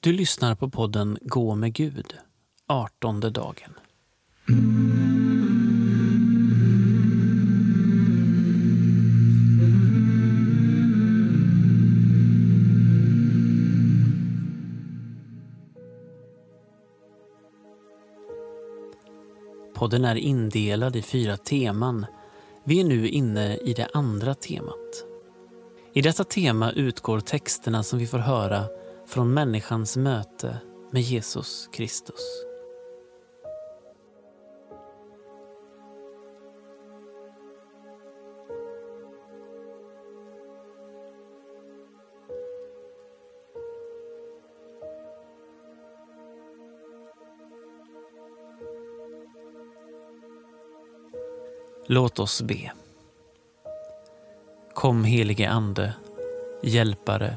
Du lyssnar på podden Gå med Gud, 18 dagen. Podden är indelad i fyra teman. Vi är nu inne i det andra temat. I detta tema utgår texterna som vi får höra från människans möte med Jesus Kristus. Låt oss be. Kom helige Ande, hjälpare,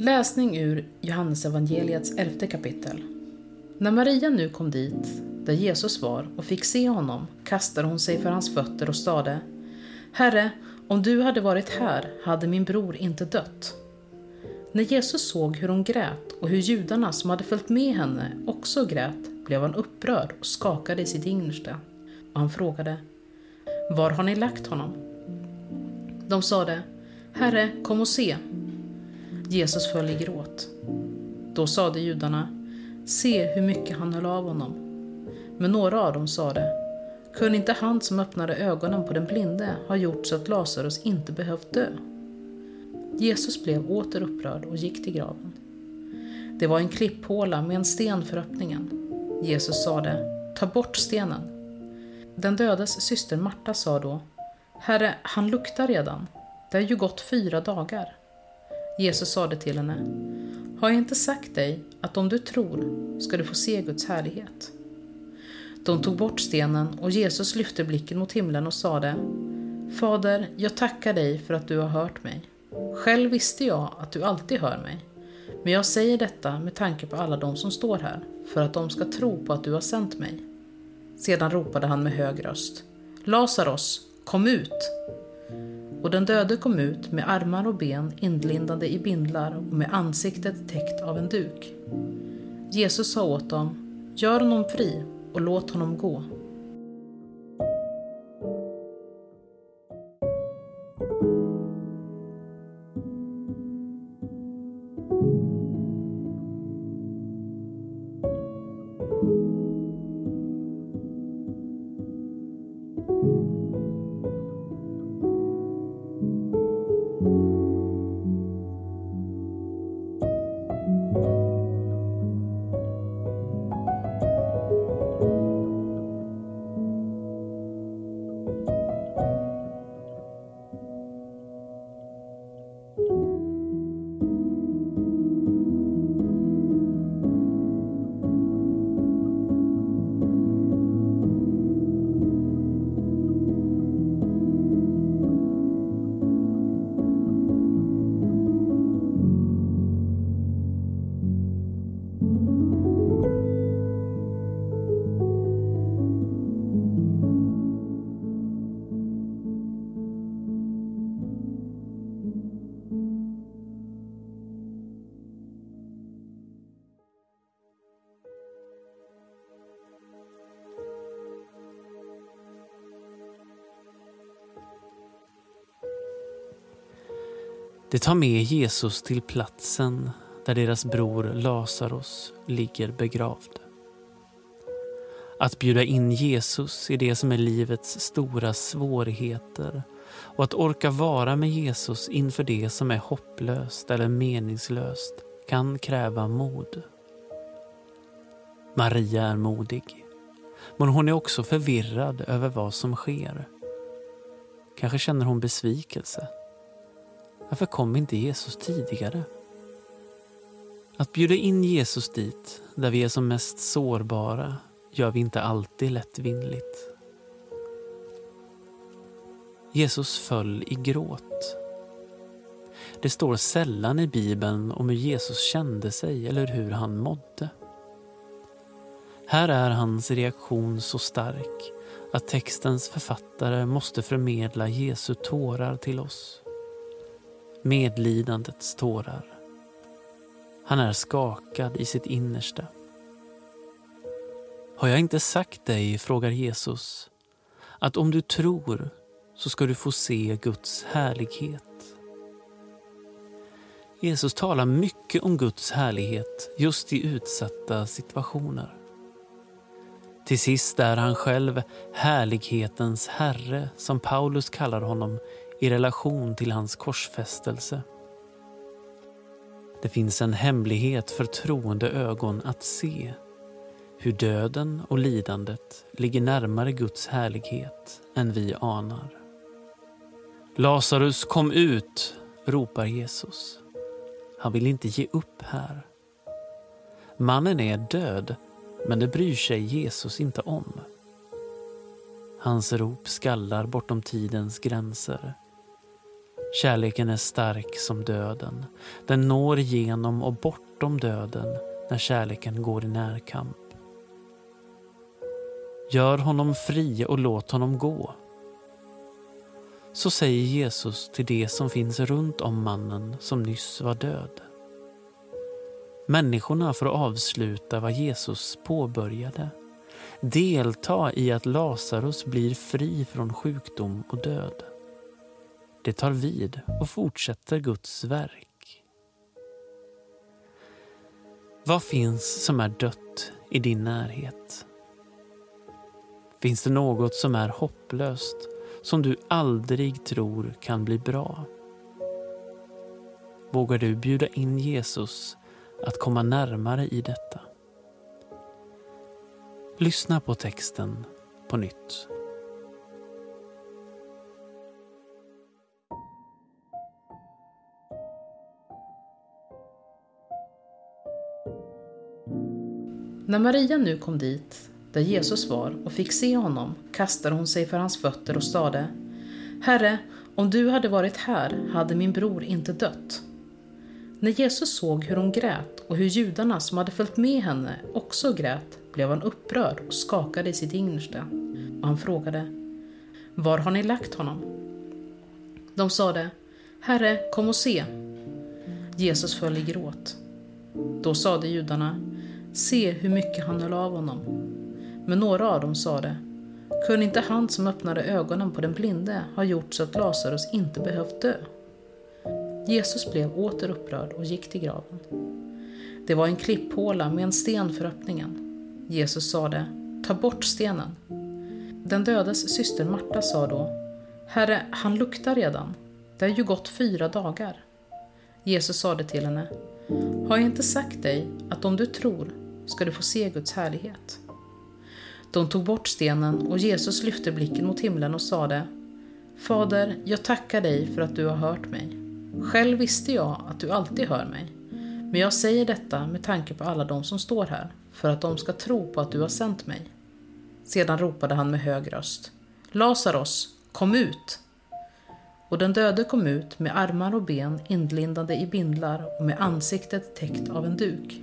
Läsning ur Johannesevangeliets elfte kapitel. När Maria nu kom dit, där Jesus var, och fick se honom, kastade hon sig för hans fötter och sade Herre, om du hade varit här hade min bror inte dött. När Jesus såg hur hon grät och hur judarna som hade följt med henne också grät blev han upprörd och skakade i sitt innersta. Och han frågade Var har ni lagt honom? De sade Herre, kom och se. Jesus föll i gråt. Då sade judarna Se hur mycket han höll av honom. Men några av dem sade kunde inte han som öppnade ögonen på den blinde ha gjort så att Lazarus inte behövt dö? Jesus blev åter upprörd och gick till graven. Det var en klipphåla med en sten för öppningen. Jesus sade, ta bort stenen. Den dödes syster Marta sa då, Herre, han luktar redan. Det har ju gått fyra dagar. Jesus sade till henne, har jag inte sagt dig att om du tror ska du få se Guds härlighet? De tog bort stenen och Jesus lyfte blicken mot himlen och sade Fader, jag tackar dig för att du har hört mig. Själv visste jag att du alltid hör mig. Men jag säger detta med tanke på alla de som står här, för att de ska tro på att du har sänt mig. Sedan ropade han med hög röst. Lazarus, kom ut! Och den döde kom ut med armar och ben inlindade i bindlar och med ansiktet täckt av en duk. Jesus sa åt dem, gör honom fri och låt honom gå. De tar med Jesus till platsen där deras bror Lazarus ligger begravd. Att bjuda in Jesus i det som är livets stora svårigheter och att orka vara med Jesus inför det som är hopplöst eller meningslöst kan kräva mod. Maria är modig. Men hon är också förvirrad över vad som sker. Kanske känner hon besvikelse. Varför kom inte Jesus tidigare? Att bjuda in Jesus dit, där vi är som mest sårbara, gör vi inte alltid lättvindigt. Jesus föll i gråt. Det står sällan i Bibeln om hur Jesus kände sig eller hur han mådde. Här är hans reaktion så stark att textens författare måste förmedla Jesu tårar till oss. Medlidandets tårar. Han är skakad i sitt innersta. Har jag inte sagt dig, frågar Jesus, att om du tror så ska du få se Guds härlighet. Jesus talar mycket om Guds härlighet just i utsatta situationer. Till sist är han själv härlighetens herre, som Paulus kallar honom i relation till hans korsfästelse. Det finns en hemlighet för troende ögon att se hur döden och lidandet ligger närmare Guds härlighet än vi anar. Lazarus, kom ut, ropar Jesus. Han vill inte ge upp här. Mannen är död, men det bryr sig Jesus inte om. Hans rop skallar bortom tidens gränser. Kärleken är stark som döden. Den når genom och bortom döden när kärleken går i närkamp. Gör honom fri och låt honom gå. Så säger Jesus till det som finns runt om mannen som nyss var död. Människorna får avsluta vad Jesus påbörjade. Delta i att Lazarus blir fri från sjukdom och död. Det tar vid och fortsätter Guds verk. Vad finns som är dött i din närhet? Finns det något som är hopplöst, som du aldrig tror kan bli bra? Vågar du bjuda in Jesus att komma närmare i detta? Lyssna på texten på nytt. När Maria nu kom dit, där Jesus var, och fick se honom, kastade hon sig för hans fötter och sade Herre, om du hade varit här hade min bror inte dött. När Jesus såg hur hon grät och hur judarna som hade följt med henne också grät blev han upprörd och skakade i sitt innersta. Och han frågade Var har ni lagt honom? De sade Herre, kom och se. Jesus föll i gråt. Då sade judarna Se hur mycket han höll av honom. Men några av dem sade, kunde inte han som öppnade ögonen på den blinde ha gjort så att Lazarus inte behövt dö? Jesus blev åter upprörd och gick till graven. Det var en klipphåla med en sten för öppningen. Jesus sade, ta bort stenen. Den dödes syster Marta sa då, Herre, han luktar redan. Det har ju gått fyra dagar. Jesus sade till henne, har jag inte sagt dig att om du tror ska du få se Guds härlighet? De tog bort stenen och Jesus lyfte blicken mot himlen och sade Fader, jag tackar dig för att du har hört mig. Själv visste jag att du alltid hör mig. Men jag säger detta med tanke på alla de som står här, för att de ska tro på att du har sänt mig. Sedan ropade han med hög röst. Lazarus, kom ut! Och den döde kom ut med armar och ben inlindade i bindlar och med ansiktet täckt av en duk.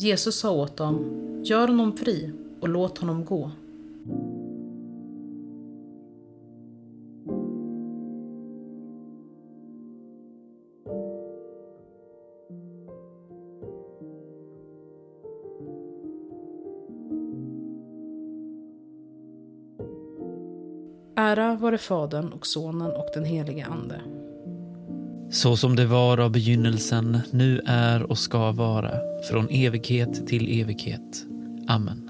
Jesus sa åt dem, gör honom fri och låt honom gå. Ära vare Fadern och Sonen och den helige Ande. Så som det var av begynnelsen, nu är och ska vara, från evighet till evighet. Amen.